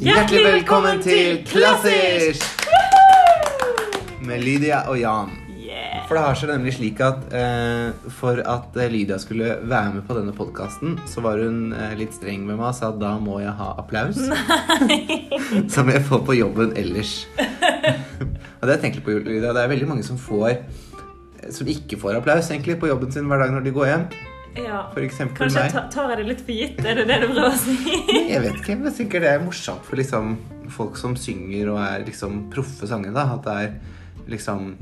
Hjertelig velkommen til Klassisk! Med Lydia og Jan. For det har seg nemlig slik at eh, for at eh, Lydia skulle være med på denne podkasten, så var hun eh, litt streng med meg og sa at da må jeg ha applaus. som jeg får på jobben ellers. og det har jeg tenkt på, Lydia. Det er veldig mange som får som ikke får applaus egentlig på jobben sin hver dag når de går hjem. Ja. For Kanskje meg. ta- tar jeg det litt for gitt? Er det det du prøver å si? Jeg vet ikke, men sikkert det er morsomt for liksom folk som synger og er liksom proffe sangere, da. At det er liksom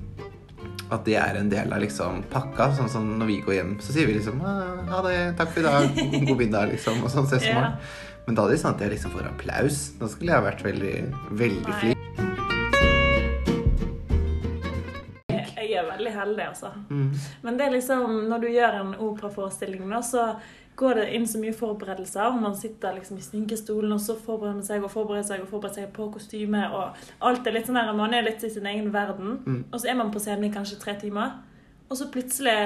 At det er en del av liksom pakka. Sånn som når vi går hjem, så sier vi liksom «Ah, ha det, takk for i dag, god middag, liksom. Og sånn ses i morgen. Men da er det sånn at jeg liksom får applaus. Da skulle jeg ha vært veldig, veldig Nei. flink. Heldig, altså. Mm. Men det er liksom, når du gjør en operaforestilling, da, så går det inn så mye forberedelser. og Man sitter liksom i sminkestolen og så forbereder man seg og forbereder seg og forbereder seg på kostyme. og alt er litt sånn der, Man er litt i sin egen verden. Mm. Og så er man på scenen i kanskje tre timer. Og så plutselig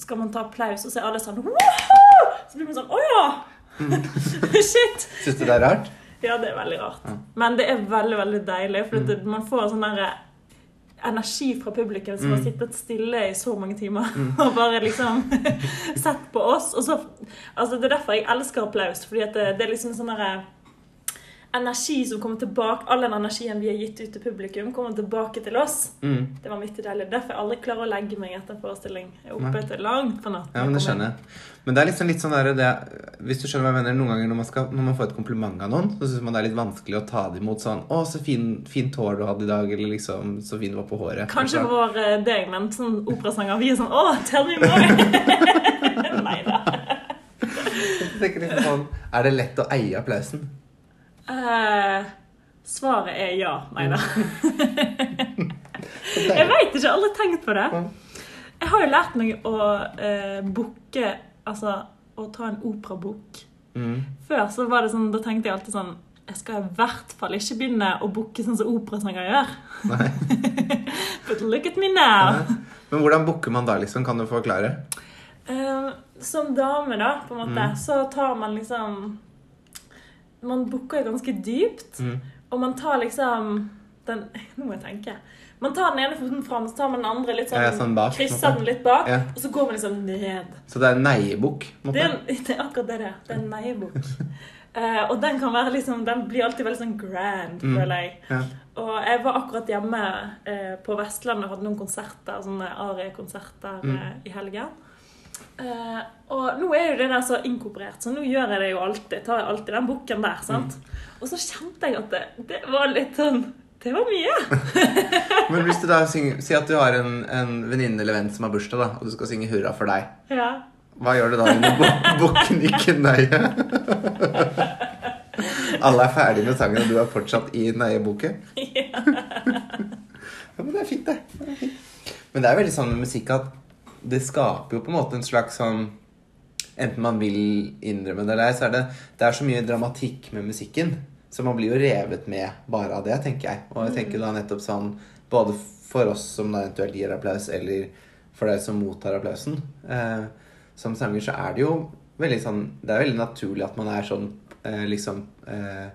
skal man ta applaus, og så er alle sånn «Woohoo!» Så blir man sånn Å ja! Shit! Syns du det er rart? Ja, det er veldig rart. Ja. Men det er veldig veldig deilig, for Mm. man får sånn der energi fra publikum som har Mm. sittet stille i så mange timer og bare liksom sett på oss. Og så, altså Det er derfor jeg elsker applaus, fordi at det, det er liksom sånn derre Energi som kommer tilbake, All den energien vi har gitt ut til publikum, kommer tilbake til oss. Mm. Det var vanvittig deilig. Derfor jeg aldri klarer å legge meg etter en forestilling. Jeg er oppe Nei. til langt på natten. Ja, men det skjønner jeg. Men det er liksom litt sånn der, det, Hvis du skjønner hva jeg mener, noen ganger når man, skal, når man får et kompliment av noen, så syns man det er litt vanskelig å ta det imot sånn 'Å, så fin, fint hår du hadde i dag', eller liksom 'Så fin du var på håret'. Kanskje det vår eh, deg, men sånn operasanger Vi er sånn Å, tell me more! Nei da. liksom sånn, Er det lett å eie applausen? Eh, svaret er ja. Nei da. Jeg deilig. veit ikke. Jeg aldri tenkt på det. Jeg har jo lært meg å uh, booke Altså å ta en operabok. Mm. Før så var det sånn, da tenkte jeg alltid sånn Jeg skal i hvert fall ikke begynne å booke sånn som operasanger gjør. Nei. But look at me now. Nei. Men hvordan booker man da, liksom? Kan du forklare? Uh, som dame, da, på en måte, Mm. så tar man liksom Man booker jo ganske dypt, Mm. og man tar liksom den Nå må jeg tenke. Man tar den ene foten fram, så tar man den andre litt sånn, Ja, sånn bak, Krysser den litt bak, Ja. og så går man liksom ned. Så det er en neiebukk? Det det er akkurat det det er. Det er en neiebok. uh, og den kan være liksom Den blir alltid veldig sånn grand, Mm. føler jeg. Ja. Og jeg var akkurat hjemme uh, på Vestlandet og hadde noen konserter, sånne ariekonserter Mm. uh, i helgen. Eh, og nå er jo det der så inkorporert, så nå gjør jeg det jo alltid. Tar jeg alltid den bukken der, sant. Mm. Og så kjente jeg at det, det var litt sånn Det var mye. Men hvis du da synger Si at du har en, en venninne eller venn som har bursdag, da, og du skal synge 'Hurra for deg'. Ja. Hva gjør du da når bukken ikke nøye? Alle er ferdige med sangen, og du er fortsatt i nøyeboken? ja. Men det er fint, det. Men det er veldig sånn med musikk at det skaper jo på en måte en slags sånn Enten man vil innrømme det eller ei, så er det, det er så mye dramatikk med musikken. Så man blir jo revet med bare av det, tenker jeg. Og jeg tenker da nettopp sånn både for oss som da eventuelt gir applaus, eller for deg som mottar applausen. Eh, som sanger så er det jo veldig sånn Det er veldig naturlig at man er sånn eh, liksom eh,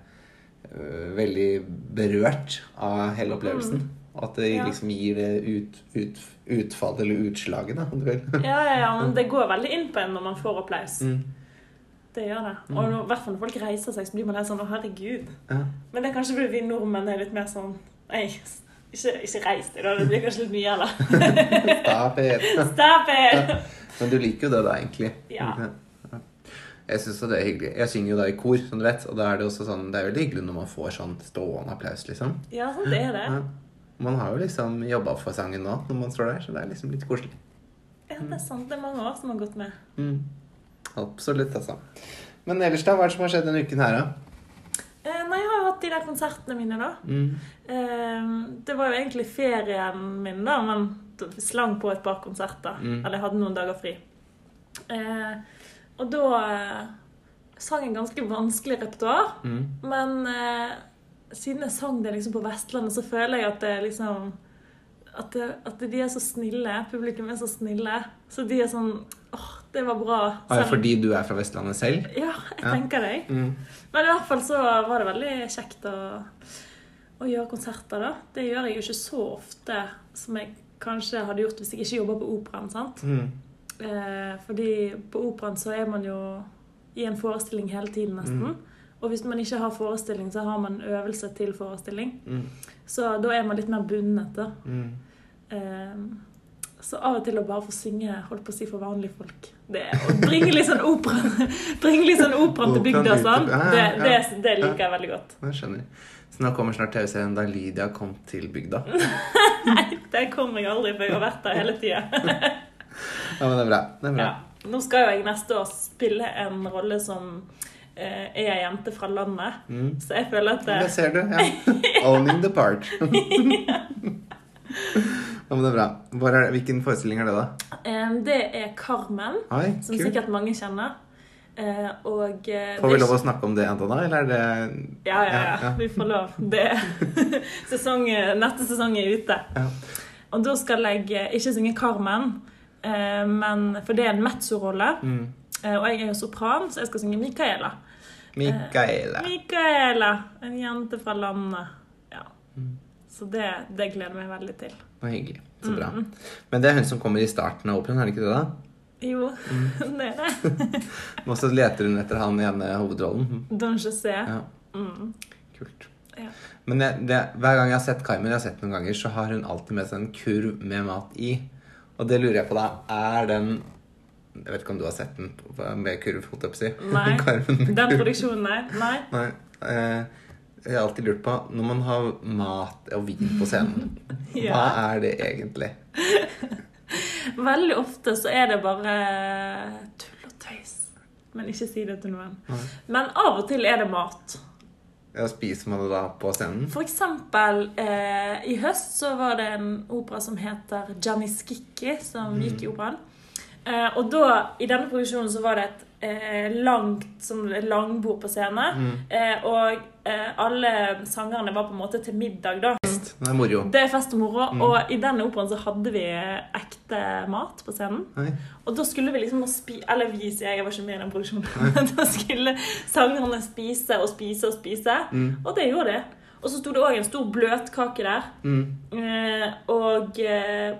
øh, veldig berørt av hele opplevelsen. Og at det liksom gir det ut, ut, utfallet eller utslaget, da, om du vil. ja, ja, ja, men det går veldig inn på en når man får applaus. Mm. Det gjør det. Og når, i hvert fall når folk reiser seg, så blir man helt sånn Å, herregud. Ja. Men det er kanskje fordi vi nordmenn er litt mer sånn Nei, ikke, ikke reis deg, da. Det blir kanskje litt mye, eller? Stop it. Stop it! Men du liker jo det, da, egentlig. Ja. Jeg syns det er hyggelig. Jeg synger jo da i kor, som du vet. Og da er det også sånn Det er veldig hyggelig når man får sånn stående applaus, liksom. Ja, sånn det er det. Ja. Man har jo liksom jobba for sangen nå, når man står der, så det er liksom litt koselig. Ja, det er sant. Det er mange år som har gått med. Mm. Absolutt, altså. Men ellers, da? Hva er det som har skjedd denne uken her, da? Eh, nei, jeg har hatt de der konsertene mine, da. Mm. Eh, det var jo egentlig ferien min, da, men slang på et par konserter. Mm. Eller jeg hadde noen dager fri. Eh, og da sang jeg ganske vanskelig repertoar. Mm. Men siden jeg sang det liksom på Vestlandet, så føler jeg at det liksom at, det, at de er så snille. Publikum er så snille. Så de er sånn åh, det var bra. Ah, Selv- fordi du er fra Vestlandet selv? Ja, jeg Ja. tenker det. Mm. Men i hvert fall så var det veldig kjekt å, å gjøre konserter, da. Det gjør jeg jo ikke så ofte som jeg kanskje hadde gjort hvis jeg ikke jobba på operaen. sant? Mm. Eh, fordi på operaen så er man jo i en forestilling hele tiden, nesten. Mm. Og hvis man ikke har forestilling, så har man øvelse til forestilling. Mm. Så da er man litt mer bundet, da. Mm. Um, så av og til å bare få synge holdt på å si for vanlige folk det, Å bringe litt sånn opera sånn opera til bygda og sånn, det, det, det liker jeg veldig godt. Jeg skjønner. Så nå kommer snart TV-serien da Lydia kom til bygda. Nei, det kommer jeg aldri, for jeg har vært der hele tida. Ja, men det er bra. Det er bra. Ja. Nå skal jo jeg neste år spille en rolle som er ei jente fra landet. Mm. Så jeg føler at Det det, ser du. ja. Owning the part. Ja, men det er bra. Er det, hvilken forestilling er det, da? eh, det er Carmen, Oi, som sikkert mange kjenner. Eh, og eh, Får vi lov å snakke om det ennå, da? Eller er det Ja, ja, Ja, ja. Vi får lov. Det sesong, Neste sesong er ute. Ja. Og da skal jeg eh, ikke synge Carmen, eh, men, for det er en mezzo-rolle. Mm. Eh, og jeg er jo sopran, så jeg skal synge Micaela. Micaela. Micaela, en jente fra landet. Ja. Mm. Så det, det gleder jeg meg veldig til. Så hyggelig. Så bra. Mm. Men det er hun som kommer i starten av operaen, er det ikke det? da? Jo, Mm. det er det. Og så leter hun etter han ene hovedrollen. Don José. Ja, Mm. kult. Ja. Men det, det, hver gang jeg har sett Kaimer, jeg har sett noen ganger, så har hun alltid med seg en kurv med mat i. Og det lurer jeg på da, er den Jeg vet ikke om du har sett den på- med kurv, holdt jeg på å si. Nei. Den produksjonen, nei. nei. Nei. Eh, jeg har alltid lurt på Når man har mat og vin på scenen, hva er det egentlig? Veldig ofte så er det bare tull og tøys. Men ikke si det til noen. Nei. Men av og til er det mat. Ja, spiser man det da på scenen? For eksempel eh, i høst så var det en opera som heter Gianni Kikki, som gikk i operaen. Eh, og da, i denne produksjonen, så var det et eh, langt sånn langbord på scenen. Mm. Eh, og eh, alle sangerne var på en måte til middag, da. Det er moro. Det er fest og moro. Mm. Og i denne operaen så hadde vi ekte mat på scenen. Nei. Og da skulle vi liksom spi... Eller vi, sier jeg, jeg var ikke med i den produksjonen. da skulle sangerne spise og spise og spise. Mm. Og det gjorde de. Og så sto det òg en stor bløtkake der. Mm. Eh, og eh,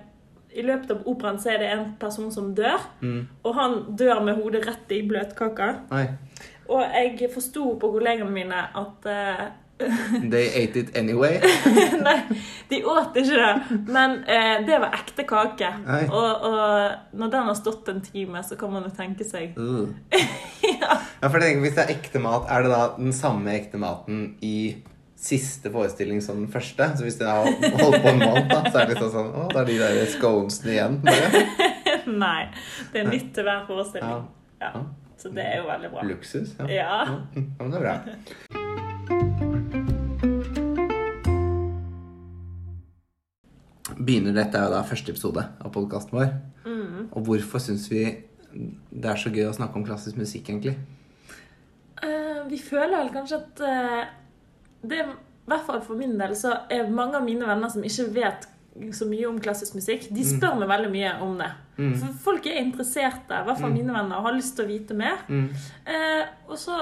i løpet av operaen så er det en person som dør. Mm. Og han dør med hodet rett i bløtkaka. Nei. Og jeg forsto på kollegaene mine at uh, They ate it anyway. Nei, de åt ikke det. Men uh, det var ekte kake. Og, og når den har stått en time, så kan man jo tenke seg Uh. ja. Ja, for tenker, Hvis det er ekte mat, er det da den samme ekte maten i siste forestilling som den første? Så hvis det har holdt på en måned, da, så er det liksom sånn Å, da er de der sconesene igjen. Bare. Nei. Det er nytt til hver forestilling. Ja. Ja. Så det er jo veldig bra. Luksus. Ja. Ja. Ja, men det er bra. Begynner dette er jo da første episode av podkasten vår. Mm. Og hvorfor syns vi det er så gøy å snakke om klassisk musikk, egentlig? Uh, vi føler vel kanskje at eh, det er, I hvert fall for min del så er mange av mine venner som ikke vet så mye om klassisk musikk, de spør meg veldig mye om det. Mm. For folk er interesserte, i hvert fall mine venner, og har lyst til å vite mer. Mm. Eh, og så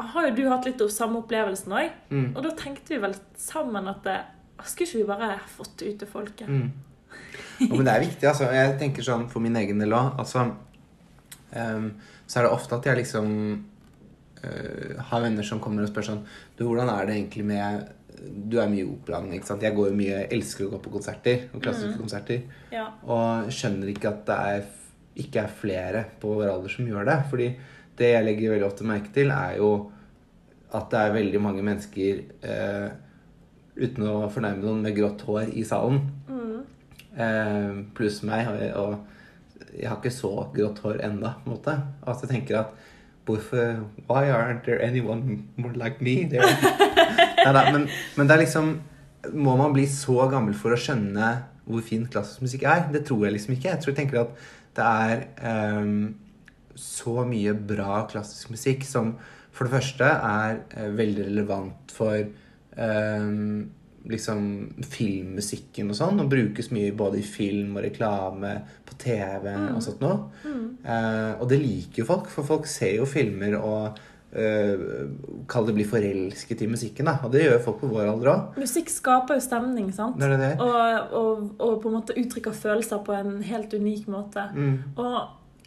har jo du hatt litt av samme opplevelsen òg. Mm. Og da tenkte vi vel sammen at det, skulle ikke vi bare fått det ut til folket? Mm. Ja, men det er viktig, altså. Jeg tenker sånn for min egen del òg. Altså, um, så er det ofte at jeg liksom har venner som kommer og spør sånn Du, hvordan er det egentlig med Du er mye i operaen, ikke sant? Jeg går jo mye, elsker å gå på konserter. Og klassiske konserter. Ja. Og skjønner ikke at det er, ikke er flere på vår alder som gjør det. Fordi det jeg legger veldig ofte merke til, er jo at det er veldig mange mennesker eh, uten å fornærme noen med grått hår i salen. Eh, pluss meg. Og, og jeg har ikke så grått hår enda, på en måte. At jeg tenker at hvorfor Why aren't there anyone more like me? Det er, Neida, men, men det er liksom Må man bli så gammel for å skjønne hvor fin klassisk musikk er? Det tror jeg liksom ikke. Jeg tror jeg tenker at det er um, så mye bra klassisk musikk som for det første er uh, veldig relevant for ehm, liksom filmmusikken og sånn, og brukes mye både i film og reklame, på TV og sånt noe. Eh, og det liker jo folk, for folk ser jo filmer og eh, Kall det bli forelsket i musikken, da. Og det gjør folk på vår alder òg. Musikk skaper jo stemning, sant? Det det. Og, og, og på en måte uttrykker følelser på en helt unik måte. Mm. Og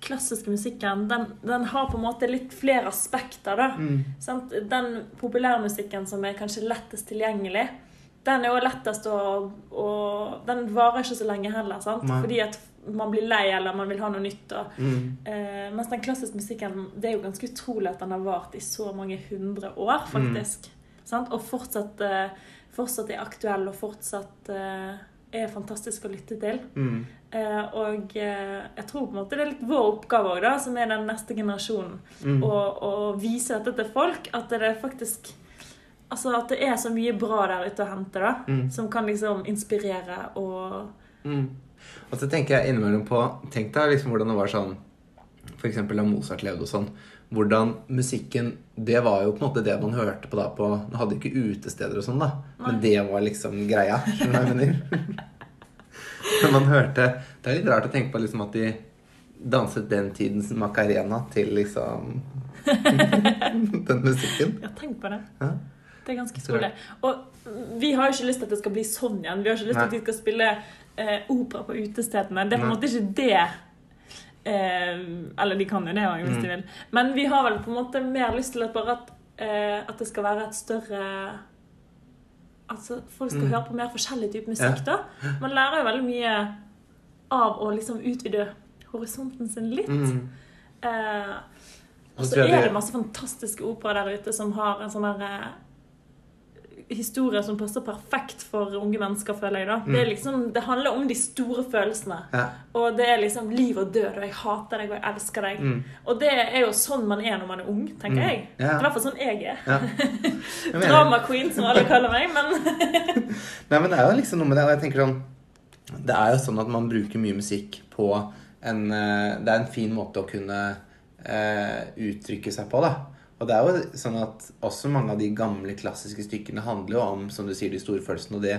klassiske musikken, den, den har på en måte litt flere aspekter, da. Mm. Sant? Den populærmusikken som er kanskje lettest tilgjengelig, den er jo lettest å, å Den varer ikke så lenge heller, sant? Nei. Fordi at man blir lei, eller man vil ha noe nytt. Og, Mm. eh, mens den klassiske musikken, det er jo ganske utrolig at den har vart i så mange hundre år, faktisk. Sant? Og fortsatt, eh, fortsatt er aktuell, og fortsatt eh, er fantastisk å lytte til. Mm. Eh, og eh, jeg tror på en måte det er litt vår oppgave da, som er den neste generasjonen, Mm. å, å vise dette til folk. At det er faktisk Altså at det er så mye bra der ute å hente, da. Mm. Som kan liksom inspirere og Mm. Og så tenker jeg innimellom på Tenk deg liksom hvordan det var sånn eksempel da Mozart levde og sånn. Hvordan musikken Det var jo på en måte det man hørte på da på Man hadde ikke utesteder og sånn, da. Men det var liksom greia. Skjønner du hva jeg mener? Men man hørte Det er litt rart å tenke på liksom at de danset den tidens Macarena til liksom den musikken. Ja, tenk på det. Ja. Det er ganske skole. Og vi har jo ikke lyst til at det skal bli sånn igjen. Vi har ikke lyst til at de skal spille eh, opera på utestedene. Det er på en måte ikke det eh, Eller de kan jo det òg, hvis Mm. de vil. Men vi har vel på en måte mer lyst til at at, eh, at det skal være et større Altså, folk skal Mm. høre på mer forskjellig type musikk, da. Man lærer jo veldig mye av å liksom utvide horisonten sin litt. Mm. Eh, og Så er det- masse fantastiske operaer der ute som har en sånn der eh, historie som passer perfekt for unge mennesker, føler jeg. da. Det, er liksom, det handler om de store følelsene. Ja. Og det er liksom liv og død, og jeg hater deg, og jeg elsker deg. Mm. Og det er jo sånn man er når man er ung, tenker Mm. jeg. Ja. I hvert fall sånn jeg er. Ja. Jeg Drama queen, som alle kaller meg. Men Nei, men det er jo liksom noe med det. Og jeg tenker sånn Det er jo sånn at man bruker mye musikk på en eh, Det er en fin måte å kunne uh, uttrykke seg på, da. Og det er jo sånn at også mange av de gamle klassiske stykkene handler jo om, som du sier, de store følelsene. Og det,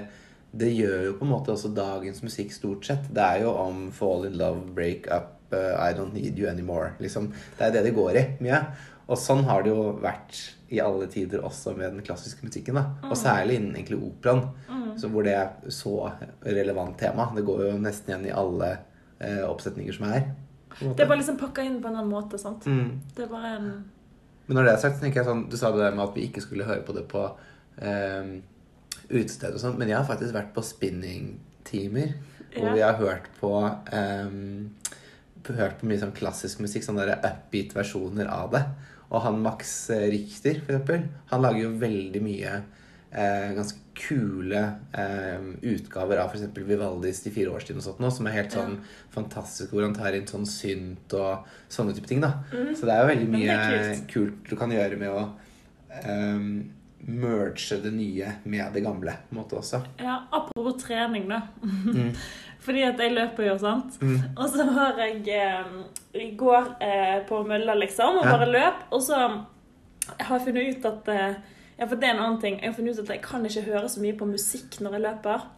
det gjør jo på en måte også dagens musikk stort sett. Det er jo om fall in love, break up, uh, I don't need you anymore. Liksom. Det er det det går i mye. Og sånn har det jo vært i alle tider også med den klassiske musikken. da. Og særlig innen egentlig operaen, mm. hvor det er så relevant tema. Det går jo nesten igjen i alle eh, oppsetninger som er. det er bare liksom pakka inn på en annen måte. sant? Mm. Det er bare en Men når det er sagt, så tenker jeg sånn Du sa det der med at vi ikke skulle høre på det på um, utested og sånn, men jeg har faktisk vært på spinningtimer hvor Ja. vi har hørt på um, Hørt på mye sånn klassisk musikk, sånne der upbeat versjoner av det. Og han Max Richter, for eksempel, han lager jo veldig mye eh, ganske kule eh, utgaver av f.eks. Vivaldis De fire årstidene og sånt nå, som er helt sånn fantastisk, hvor han tar inn sånn synt og sånne type ting. da. Så det er jo veldig mye kult. kult du kan gjøre med å eh, merge det nye med det gamle på en måte også. Ja, apropos trening, da. Mm. Fordi at jeg løper jo, sant. Mm. Og så har jeg eh, går eh, på mølla, liksom, og Ja. bare løp. Og så har jeg funnet ut at eh, Ja, for det er en annen ting. Jeg har funnet ut at jeg kan ikke høre så mye på musikk når jeg løper.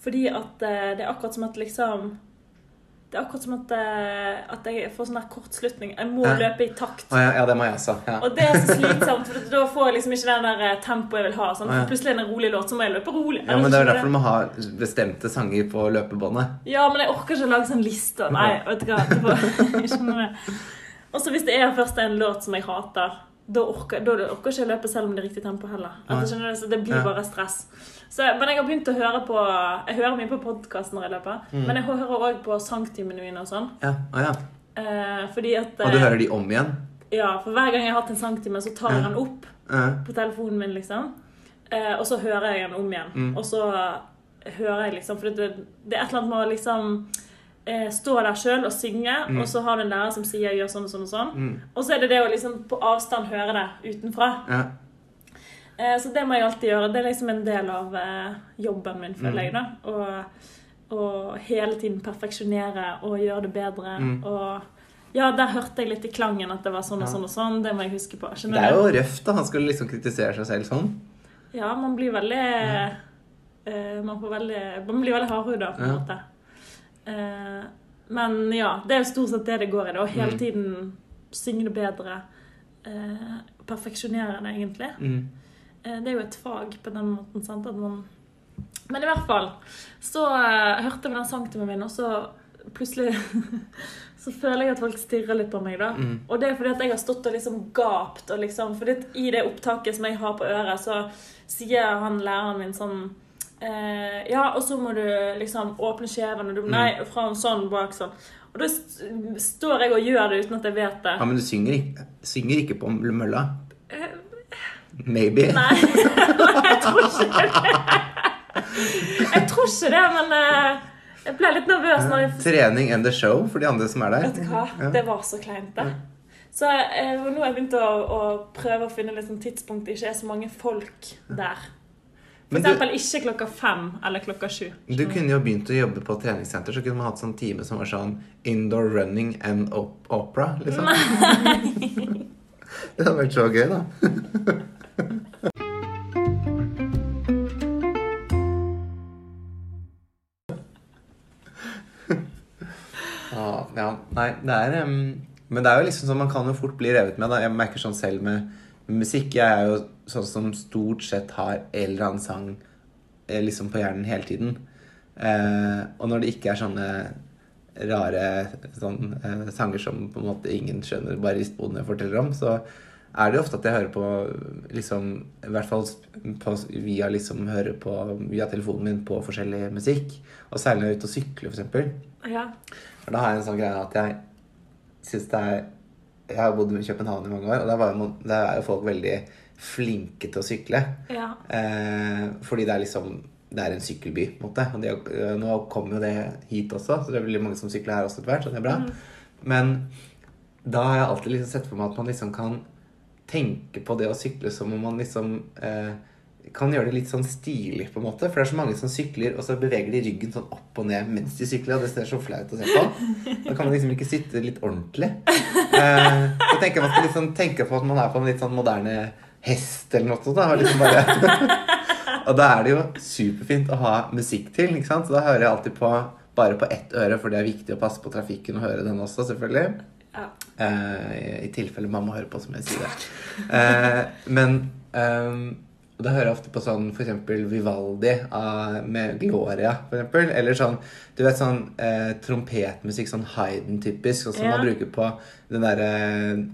Fordi at eh, det er akkurat som at liksom Det er akkurat som at, eh, at jeg får sånn der kortslutning. Jeg må Hæ? løpe i takt. Å ja, ja, det må jeg også. Ja. Og det er så slitsomt, for da får jeg liksom ikke den der eh, tempoet jeg vil ha. Sånn. Å, ja. Plutselig er det en rolig låt, så må jeg løpe rolig. ja, men Det er derfor du må ha bestemte sanger på løpebåndet. Ja, men jeg orker ikke å lage sånn liste. Nei, vet du hva. Det jeg skjønner det. Og så hvis det er først en låt som jeg hater, da orker, da orker ikke jeg løpe selv om det er riktig tempo heller. Altså, skjønner du? Så det blir bare stress. Så, men jeg har begynt å høre på Jeg hører mye på podkast når jeg løper. Mm. Men jeg hører òg på sangtimene mine og sånn. Ja, Ah, ja. Eh, fordi at Og du eh, hører de om igjen? Ja, for hver gang jeg har hatt en sangtime, så tar jeg Ja. den opp Ja. på telefonen min, liksom. Eh, og så hører jeg den om igjen. Mm. Og så hører jeg liksom For det, det er et eller annet med å liksom stå der sjøl og synge, Mm. og så har du en lærer som sier 'gjør sånn og sånn og sånn'. Mm. Og så er det det å liksom på avstand høre det utenfra. ja. Eh, så det må jeg alltid gjøre. Det er liksom en del av eh, jobben min, føler Mm. jeg. da. Og, hele tiden perfeksjonere og gjøre det bedre. Mm. Og ja, der hørte jeg litt i klangen at det var sånn og sånn og sånn. Det må jeg huske på. Det er jo røft da han skulle liksom kritisere seg selv sånn. Ja, man blir veldig eh, man, får veldig, man blir veldig hardhuda, på en Ja. måte. Eh, men ja, det er jo stort sett det det går i. det, Å hele Mm. tiden synge det bedre. Eh, perfeksjonere det, egentlig. Mm. Eh, det er jo et fag på den måten. sant? At man... Men i hvert fall så eh, hørte vi den sangtimen min, og så plutselig så føler jeg at folk stirrer litt på meg. da. Mm. Og det er fordi at jeg har stått og liksom gapt. og liksom, fordi I det opptaket som jeg har på øret, så sier han læreren min sånn eh, Ja, og så må du liksom åpne kjeven, og du Nei, fra en sånn bak sånn. Og da st- står jeg og gjør det uten at jeg vet det. Ja, men du synger ikke, synger ikke på mølla? Eh, Maybe. Nei, jeg tror ikke det. Jeg tror ikke det, men eh, jeg ble litt nervøs når jeg Trening and the show for de andre som er der. Vet du hva? Ja. Det var så kleint, det. Så eh, nå har jeg begynt å, å prøve å finne litt sånn tidspunkt det ikke er så mange folk der. Eksempel ikke klokka fem eller klokka sju. du kunne jo begynt å jobbe på treningssenter, så kunne man hatt sånn time som var sånn indoor running and op opera, liksom. Nei. det hadde vært så gøy, da. Ah, ja, nei, det er um, Men det er jo liksom sånn man kan jo fort bli revet med. Da. Jeg merker sånn selv med, med musikk. Jeg er jo sånn som stort sett har en eller annen sang eh, liksom på hjernen hele tiden. Eh, og når det ikke er sånne rare sånn, eh, sanger som på en måte ingen skjønner, bare ristbodene forteller om, så er det ofte at jeg hører på liksom I hvert fall på, via liksom hører på via telefonen min på forskjellig musikk. Og særlig når jeg er ute og sykler, eksempel. Ja. For da har jeg en sånn greie at jeg syns det er Jeg har bodd i København i mange år, og der, var der er jo folk veldig flinke til å sykle. ja. Eh, fordi det er liksom Det er en sykkelby, på en måte. Og det, eh, nå kommer jo det hit også, så det er veldig mange som sykler her også etter hvert, så det er bra. Men da har jeg alltid liksom sett for meg at man liksom kan tenke på det å sykle som om man liksom eh, kan gjøre det litt sånn stilig, på en måte. For det er så mange som sykler, og så beveger de ryggen sånn opp og ned mens de sykler, og det ser så flaut å se på. Da kan man liksom ikke sitte litt ordentlig. Eh, så tenker man skal liksom tenke på at man er på en litt sånn moderne hest eller noe sånt. Da, og liksom bare og da er det jo superfint å ha musikk til. ikke sant? Så da hører jeg alltid på bare på ett øre, for det er viktig å passe på trafikken og høre den også, selvfølgelig. ja. Eh, I tilfelle mamma hører på, som jeg sier det. Eh, men ehm, da hører jeg ofte på sånn eksempel Vivaldi av, med Gloria, eksempel. Eller sånn, du vet sånn eh, trompetmusikk, sånn Hayden-typisk, som Ja. man bruker på den derre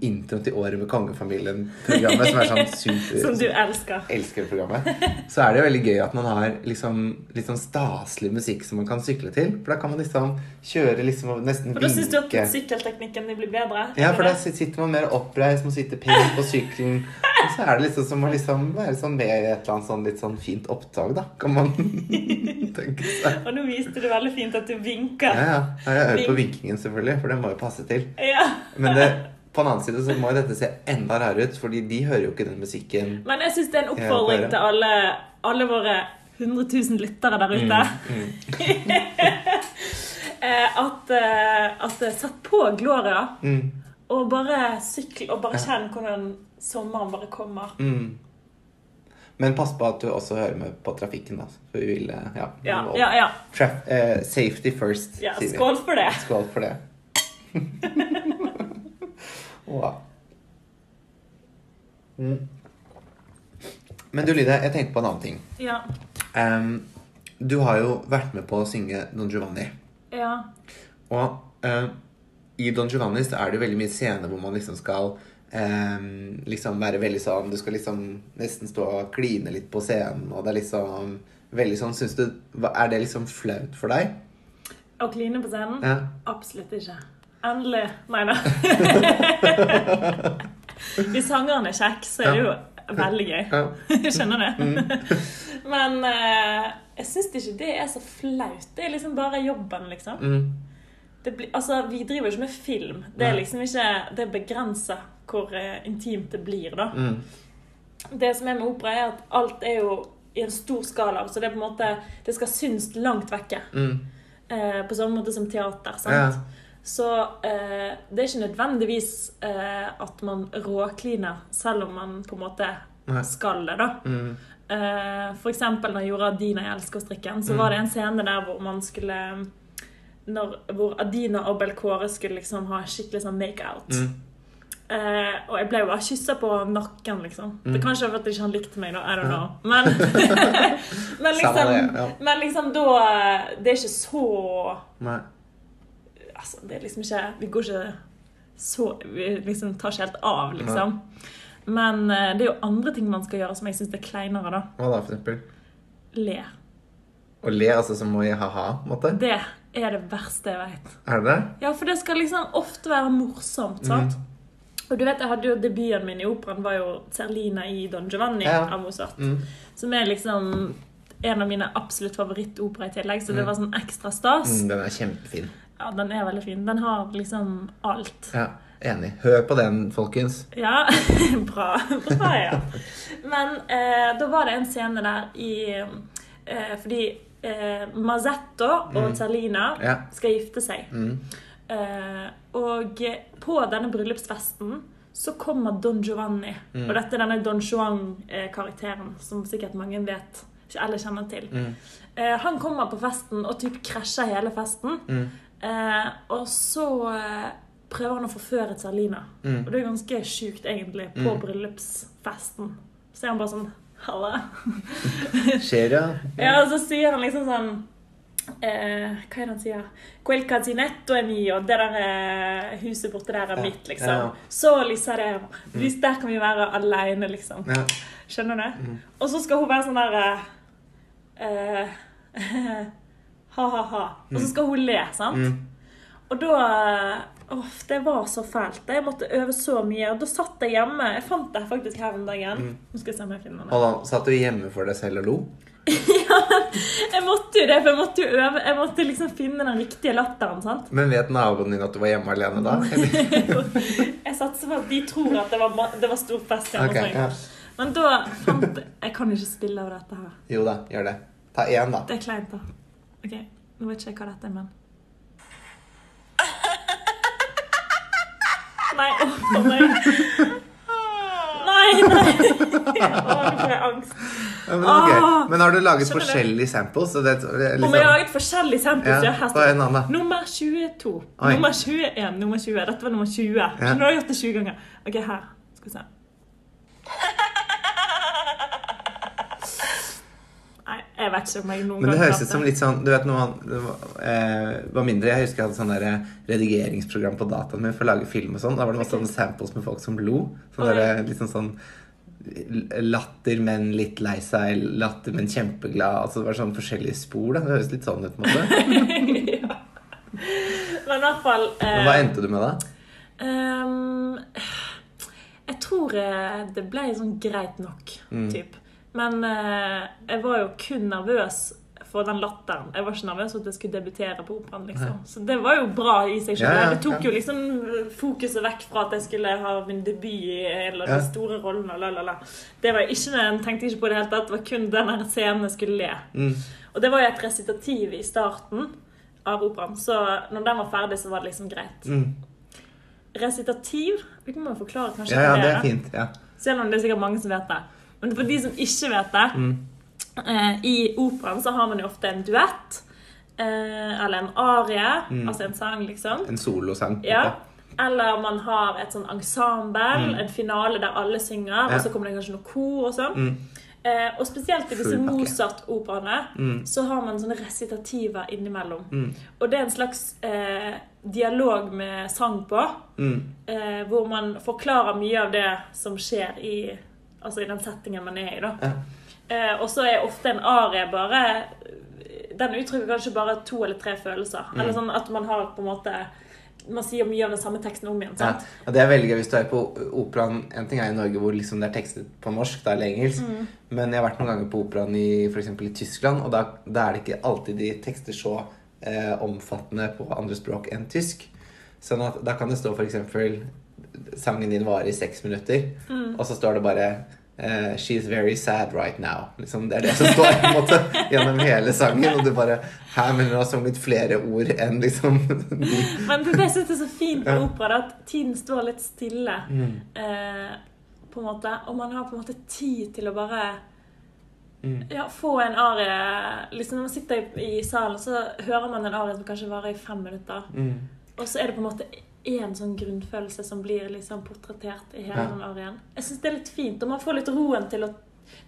introen til Året med kongefamilien-programmet, som er sånn super Som du elsker. elsker programmet, så er det jo veldig gøy at man har liksom, litt sånn staselig musikk som man kan sykle til. For da kan man liksom kjøre liksom og nesten vinke. Og da syns du at sykkelteknikken din blir bedre? Ja, for da sitter man mer oppreist, man sitter pent på sykkelen. Og så er det liksom som å liksom være sånn med i et eller annet sånn litt sånn fint opptak, da. Kan man tenke seg. Og nå viste du veldig fint at du Ja, vinker. ja. Jeg har øvd på vinkingen, selvfølgelig, for det må jo passe til. Ja. Men det, på den annen side så må jo dette se enda rarere ut, fordi de hører jo ikke den musikken. Men jeg syns det er en oppfordring til alle, alle våre 100 000 lyttere der ute. Mm, mm. at, eh, at eh, Sett på Gloria, mm, og bare sykle, og bare kjenn hvordan sommeren bare kommer. mm. Men pass på at du også hører med på trafikken, da. For vi vil eh, Ja. Ja, ja, ja. Eh, safety first, ja skål for det. Skål for det. wow. Mm. Men du, Lyde, jeg tenkte på en annen ting. Ja. Um, du har jo vært med på å synge Don Giovanni. ja. Og uh, i Don Giovanni så er det jo veldig mye scener hvor man liksom skal em, liksom være veldig sånn Du skal liksom nesten stå og kline litt på scenen, og det er liksom veldig sånn Syns du Er det liksom flaut for deg? Å kline på scenen? Ja. Absolutt ikke. Endelig. Nei da. Hvis sangeren er kjekk, så er det jo veldig gøy. ja. Skjønner du? Men uh, jeg syns ikke det er så flaut. Det er liksom bare jobben, liksom. Mm. Det blir, altså, vi driver jo ikke med film. Det er liksom ikke Det begrenser hvor eh, intimt det blir, da. Mm. Det som er med opera, er at alt er jo i en stor skala. Så det er på en måte Det skal synes langt vekke. Mm. Eh, på samme måte som teater. sant? Ja. Så eh, det er ikke nødvendigvis eh, at man råkliner, selv om man på en måte Nei. skal det, da. Mm. Eh, for eksempel når jeg gjorde Dina i Elskovsstrikken, så var det en scene der hvor man skulle når, Hvor Adina og Belkåre skulle liksom ha skikkelig sånn make-out. Mm. Eh, og jeg ble jo bare kyssa på nakken, liksom. Det Mm. Kanskje fordi ikke han likte meg, da. I don't know. Men, men, liksom, det, ja. men liksom da Det er ikke så Nei. Altså, det er liksom ikke Vi går ikke så Vi liksom tar ikke helt av, liksom. Men eh, det er jo andre ting man skal gjøre som jeg syns er kleinere, da. Hva da, for eksempel? Le. Å le, altså som å gi ha-ha, måte? Det er det verste jeg vet. Er det? Ja, for det skal liksom ofte være morsomt, sant? Og du vet, jeg hadde jo Debuten min i operaen var jo Serlina i Don Giovanni Ja. av Mozart. Mm. Som er liksom en av mine absolutt favorittopera i tillegg, så det var sånn ekstra stas. Mm, den er kjempefin. Ja, den er veldig fin. Den har liksom alt. Ja, Enig. Hør på den, folkens. Ja, bra. Bra, ja. Men eh, da var det en scene der i eh, Fordi eh, Mazzetto og Zerlina Ja. skal gifte seg. Mm. Eh, og på denne bryllupsfesten så kommer Don Giovanni. Mm. Og dette er denne Don Juan-karakteren som sikkert mange vet eller kjenner til. Mm. Eh, han kommer på festen og typ krasjer hele festen. Mm. Eh, og så eh, prøver han å forføre Zerlina. Mm. Og det er ganske sjukt, egentlig, på Mm. bryllupsfesten. Så er han bare sånn Halla. Skjer, ja. Ja, og så sier han liksom sånn eh, Hva er det han sier? Quel casinetto è mio. Det der eh, huset borte der er mitt, liksom. ja, ja. Så Lisaremo. Hvis der kan vi være aleine, liksom. ja. Skjønner du? Mm. Og så skal hun være sånn der eh, Ha-ha-ha. Og så skal hun le, sant? Mm. Og da Åh, det var så fælt. Jeg måtte øve så mye. Og da satt jeg hjemme. Jeg fant deg faktisk her om dagen. Mm. Nå skal jeg se om jeg finner det. Og da satt du hjemme for deg selv og lo? ja, Jeg måtte jo det, for jeg måtte jo øve. Jeg måtte liksom finne den riktige latteren. sant? Men vet naboen din at du var hjemme alene da? Jeg satser på at de tror at det var, det var stor fest hjemme okay, ja. Men da fant Jeg kan ikke spille av dette her. Jo da, gjør det. Ta én, da. Det er kleint, da. Ok, Nå vet ikke jeg hva dette er, men Nei, for meg. Nei, nei. Å, nå får jeg angst. Ja, men, ok. Ah, men har du laget skjønner forskjellige samples? Så det, det, Om jeg har laget forskjellige samples. Ja, her er står da? Nummer 22. Oi. Nummer 21. Nummer 20. Dette var nummer 20. Ja. Nå har jeg gjort det 20 ganger. Ok, her. Skal vi se. Nei, jeg vet ikke om jeg noen Men det høres ut som litt sånn Du vet når man var, eh, var mindre Jeg husker jeg hadde sånn der redigeringsprogram på dataen min for å lage film og sånn. Da var det masse sånne samples med folk som lo. Sånn der, litt sånn sånn Latter, men litt lei seg. Latter, men kjempeglad. Altså Det var sånn forskjellige spor. da Det høres litt sånn ut. på en måte ja. Men i hvert fall eh, hva endte du med, da? Um, Jeg tror eh, det ble sånn greit nok, Mm. typ. Men eh, jeg var jo kun nervøs for den latteren. Jeg var ikke nervøs for at jeg skulle debutere på operaen. liksom. Så det var jo bra i seg selv. Ja, ja, det tok jo liksom fokuset vekk fra at jeg skulle ha min debut i av de store rollene. La, la, la. Det var ikke, jeg tenkte ikke på det hele tatt. Det var kun den scenen jeg skulle le. Mm. Og det var jo et resitativ i starten av operaen, så når den var ferdig, så var det liksom greit. Mm. Resitativ Vi må jo forklare kanskje Ja, ja, det er fint. Ja. Selv om det er sikkert mange som vet det. Men for de som ikke vet det Mm. eh, I operaen så har man jo ofte en duett. Eh, eller en arie. Mm. Altså en sang, liksom. En solosang. Ja. Eller man har et sånn ensemble, en finale der alle synger, Mm. Ja. og så kommer det kanskje noe kor og sånn. Mm. Eh, og spesielt i disse Mozart-operaene Mm. så har man sånne resitativer innimellom. Mm. Og det er en slags eh, dialog med sang på, Mm. eh, hvor man forklarer mye av det som skjer i, altså i den settingen man er i. da. Ja. Eh, og så er ofte en arie bare Den uttrykker kanskje bare to eller tre følelser. Mm. Eller sånn at man har på en måte Man sier mye av den samme teksten om igjen. Sant? ja, Det er veldig gøy hvis du er på operaen En ting er i Norge hvor liksom det er tekstet på norsk, da, eller engelsk. Mm. Men jeg har vært noen ganger på operaen i eksempel i Tyskland, og da, da er det ikke alltid de tekster så eh, omfattende på andre språk enn tysk. Sånn at da kan det stå eksempel Sangen din varer i seks minutter, Mm. og så står det bare uh, She's very sad right now. Liksom, det er det som står på en måte gjennom hele sangen. Og du bare Her men hun har sunget flere ord enn liksom Men det, det synes jeg er så fint med opera, at tiden står litt stille. mm. Uh, på en måte, og man har på en måte tid til å bare Mm. ja, få en arie liksom Når man sitter i, i salen, så hører man en arie som kanskje varer i fem minutter. Mm. Og så er det på en måte én sånn grunnfølelse som blir liksom portrettert i hele den arien. Jeg syns det er litt fint, og man får litt roen til å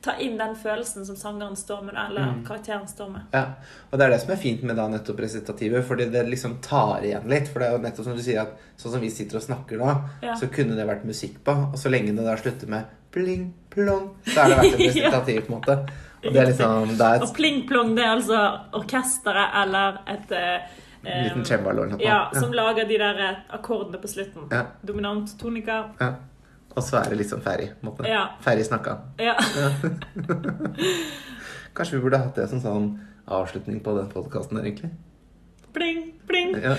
ta inn den følelsen som sangeren står med, eller Mm. karakteren står med. Ja, og det er det som er fint med da nettopp resitativet, fordi det liksom tar igjen litt. For det er jo nettopp som du sier at sånn som vi sitter og snakker nå, Ja. så kunne det vært musikk på. Og så lenge det da slutter med pling, plong, så er det vært et Ja. på en måte. Og det er liksom det er Og pling-plong, det er altså orkesteret eller et eh, liten eh, cembalo eller noe. Ja, som lager de der eh, akkordene på slutten. Ja. Dominant, tonika. ja. Og så er det litt sånn ferdig, måte. Ja. Ferdig snakka. Ja. Kanskje vi burde hatt det som sånn avslutning på den podkasten der, egentlig. Pling, pling. Ja.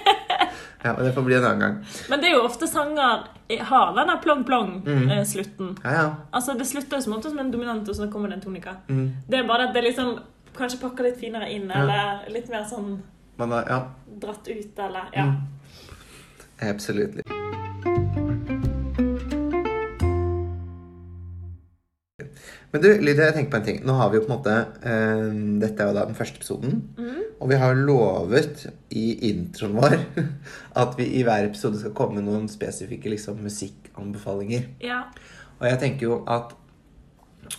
ja, men det får bli en annen gang. Men det er jo ofte sanger eh, har den der plong-plong-slutten. Ja, ja. Altså, det slutter jo som oftest med en dominant, og så kommer det en tonika. Mm. Det er bare at det liksom kanskje pakker litt finere inn, eller litt mer sånn Man har, ja. dratt ut, eller Ja. Mm. Absolutely. Men du, Lydia, jeg tenker på en ting. Nå har vi jo på en måte eh, Dette er jo da den første episoden. Mm. Og vi har lovet i introen vår at vi i hver episode skal komme med noen spesifikke liksom, musikkanbefalinger. ja. Og jeg tenker jo at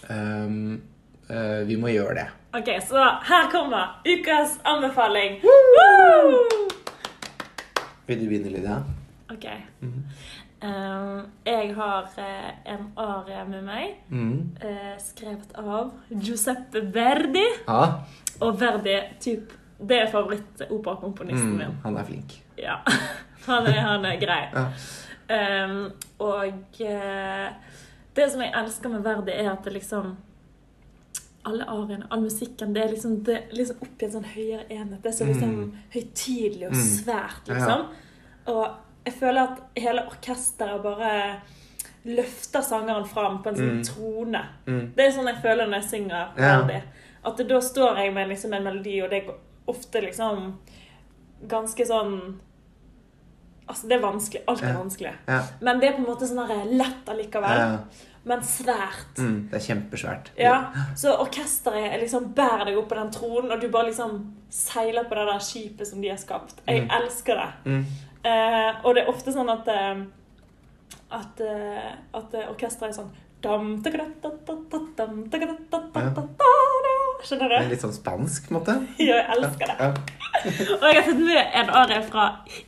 um, uh, vi må gjøre det. OK, så her kommer ukas anbefaling. Woo! Vil du begynne, Lydia? OK. Mhm. Um, jeg har uh, en arie med meg, Mm. uh, skrevet av Giuseppe Verdi. Ja. Og Verdi typ, det er favorittoperakomponisten Mm. min. Han er flink. Ja. Han er, han er grei. Ja. Um, og uh, det som jeg elsker med Verdi, er at det liksom alle ariene, all musikken, det er liksom, det liksom opp i en sånn høyere enhet. Det er så liksom Mm. høytidelig og svært, svært, Ja. liksom. Og jeg føler at hele orkesteret bare løfter sangeren fram på en sånn Mm. trone. Mm. Det er sånn jeg føler når jeg synger Ja. At det, da står jeg med liksom en melodi, og det er ofte liksom ganske sånn Altså, det er vanskelig. Alt er Ja. vanskelig. Ja. Men det er på en måte sånn lett allikevel. Ja. Men svært. Mm. Det er kjempesvært. Ja, Så orkesteret er liksom bærer deg opp på den tronen, og du bare liksom seiler på det der skipet som de har skapt. Jeg Mm. elsker det. Mm. Eh, og det er ofte sånn at eh, at, eh, at orkesteret er sånn. Skjønner er du? litt sånn spansk, på en måte. Ja, jeg elsker det. Og jeg har tatt med en arie fra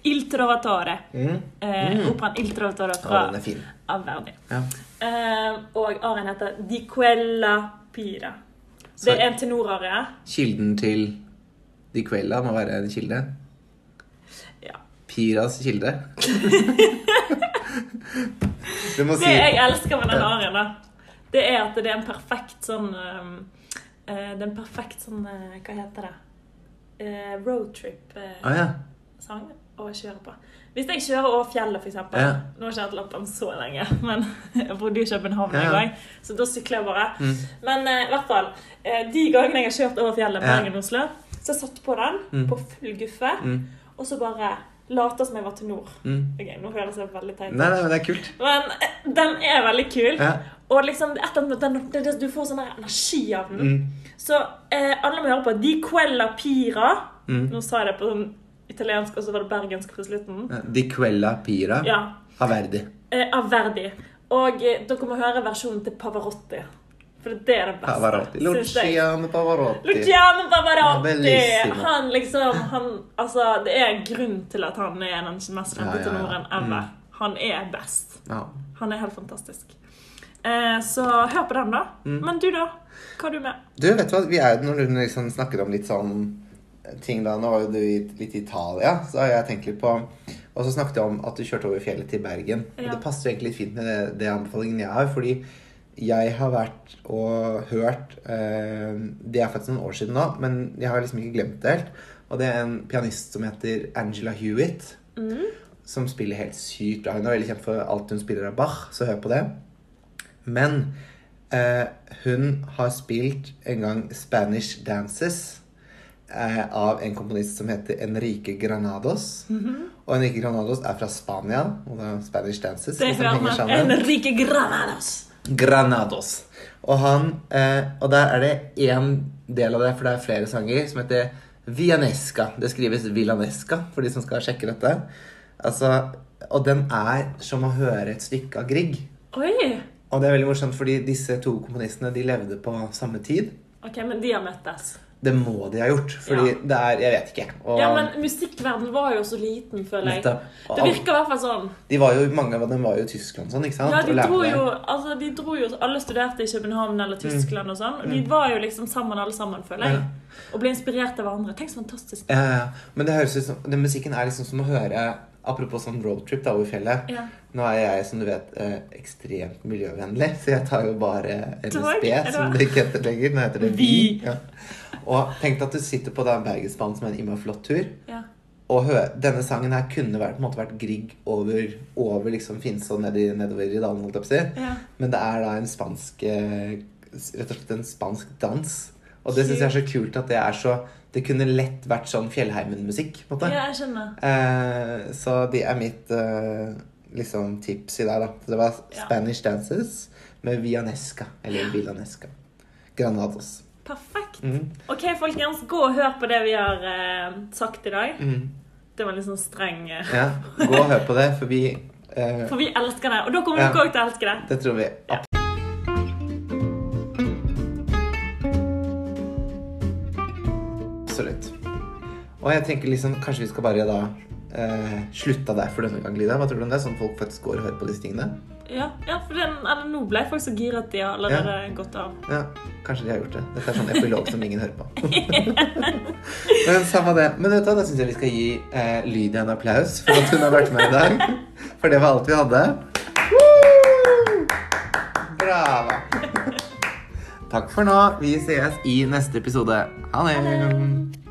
Il Trovatore. Mm. Mm. Operaen Il Trovatore fra den er fin. av Verdi. Ja. Eh, og arien heter Di Quella Pira. Det er en tenorarie. kilden til Di Quella må være en kilde. Ja. Piras kilde. Det si jeg elsker med den arien, da, det er at det er en perfekt sånn um, eh, Det er en perfekt sånn eh, Hva heter det? Uh, Roadtrip-sang Å ja. Å kjøre på. Hvis jeg kjører over fjellet, eksempel Ja. Nå har jeg ikke hatt lappen så lenge, men jeg bodde i København en Ja. gang, så da sykler jeg bare. Mm. Men eh, i hvert fall, eh, de gangene jeg har kjørt over fjellet, Ja. Bergen-Oslo, så jeg satt på den Mm. på full guffe, Mm. og så bare later som jeg var til Mm. Ok, nå høres jeg veldig teit ut. Nei, nei, men det er kult. Men eh, den er veldig kul. Ja. Og liksom, den, det, det, du får sånn energi av den. Mm. Så eh, alle må høre på De Quella Pira. Mm. Nå sa jeg det på sånn italiensk, og så var det bergensk på slutten. Di Quella Pira Ja, Averdi. Verdi. eh, Averdi. Og eh, dere må høre versjonen til Pavarotti. For det er det beste. Pavarotti. Luciano Pavarotti. Luciano Pavarotti! Han liksom han, Altså, det er en grunn til at han er den mest Ja, kjente ja, ja. tenoren ever. Mm. Han er best. Ja. Han er helt fantastisk. Eh, så hør på den, da. Mm. Men du, da? Hva har du med? Du, vet du hva? Vi er, når du liksom snakker om litt sånn ting da, Nå var jo du litt i Italia, så har jeg tenkt litt på Og så snakket jeg om at du kjørte over fjellet til Bergen. Og det passer egentlig litt fint med det, det anbefalingen jeg har, fordi jeg har vært og hørt eh, Det er faktisk noen år siden nå, men jeg har liksom ikke glemt det helt. Og det er en pianist som heter Angela Hewitt, Mm. som spiller helt sykt bra. Hun er veldig kjent for alt hun spiller av Bach, så hør på det. Men eh, hun har spilt en gang Spanish Dances eh, av en komponist som heter Enrique Granados. Mhm. Og Enrique Granados er fra Spania, og det er Spanish Dances Det hører man. Enrique Granados. Granados. Og han eh, Og der er det én del av det, for det er flere sanger, som heter Vianesca. Det skrives Villanesca for de som skal sjekke dette. Altså, og den er som å høre et stykke av Grieg. Oi! Og det er veldig morsomt, fordi disse to komponistene de levde på samme tid. Ok, men de har møttes. Det må de ha gjort, fordi Ja. det er Jeg vet ikke. Og Ja, men musikkverden var jo så liten, føler jeg. Det virker i hvert fall sånn. de var jo, mange av dem var jo i Tyskland sånn, ikke sant? Ja, de dro jo, altså, de dro jo Alle studerte i København eller Tyskland og sånn. Og de var jo liksom sammen, alle sammen, føler jeg. Ja. Og ble inspirert av hverandre. Tenk så fantastisk. Ja, ja. Men det høres ut som Den musikken er liksom som å høre Apropos sånn roadtrip da, over fjellet. Ja. Nå er jeg, som du vet, eh, ekstremt miljøvennlig, så jeg tar jo bare NSB, som det ikke heter lenger. Nå heter det. Vi. Ja. Og tenk at du sitter på den Bergensbanen som er en innmari flott tur, Ja. og denne sangen her kunne vært, måte vært Grieg over, over liksom Finse og ned i- nedover i dalen, holdt jeg på å si. Ja. Men det er da en spansk eh, Rett og slett en spansk dans. Og det syns jeg er så kult at det er så Det kunne lett vært sånn Fjellheimen-musikk. ja, jeg skjønner. Eh, så det er mitt eh, liksom tips i dag, da. Det var Ja. Spanish Dances med Vianesca. Eller Villanesca. Granados. Perfekt. Mhm. Ok, folkens, gå og hør på det vi har eh, sagt i dag. Mm. Det var litt sånn streng eh, Ja, gå og hør på det, for vi eh, For vi elsker det. Og da kommer Ja. dere òg til å elske det. Det tror vi. Ja. Absolutt. Og jeg tenker liksom, kanskje vi skal bare da eh, slutta der for denne gang, Lida. Hva tror du om det? Sånn folk faktisk går og hører på disse tingene? Ja, ja for den, eller, nå ble folk så gira at de har allerede gått av. Ja, kanskje de har gjort det. Dette er sånn epilog som ingen hører på. Men samme det. Men vet du da syns jeg vi skal gi eh, Lydia en applaus for at hun har vært med i dag. For det var alt vi hadde. Brava. Takk for nå. Vi ses i neste episode. Ha det.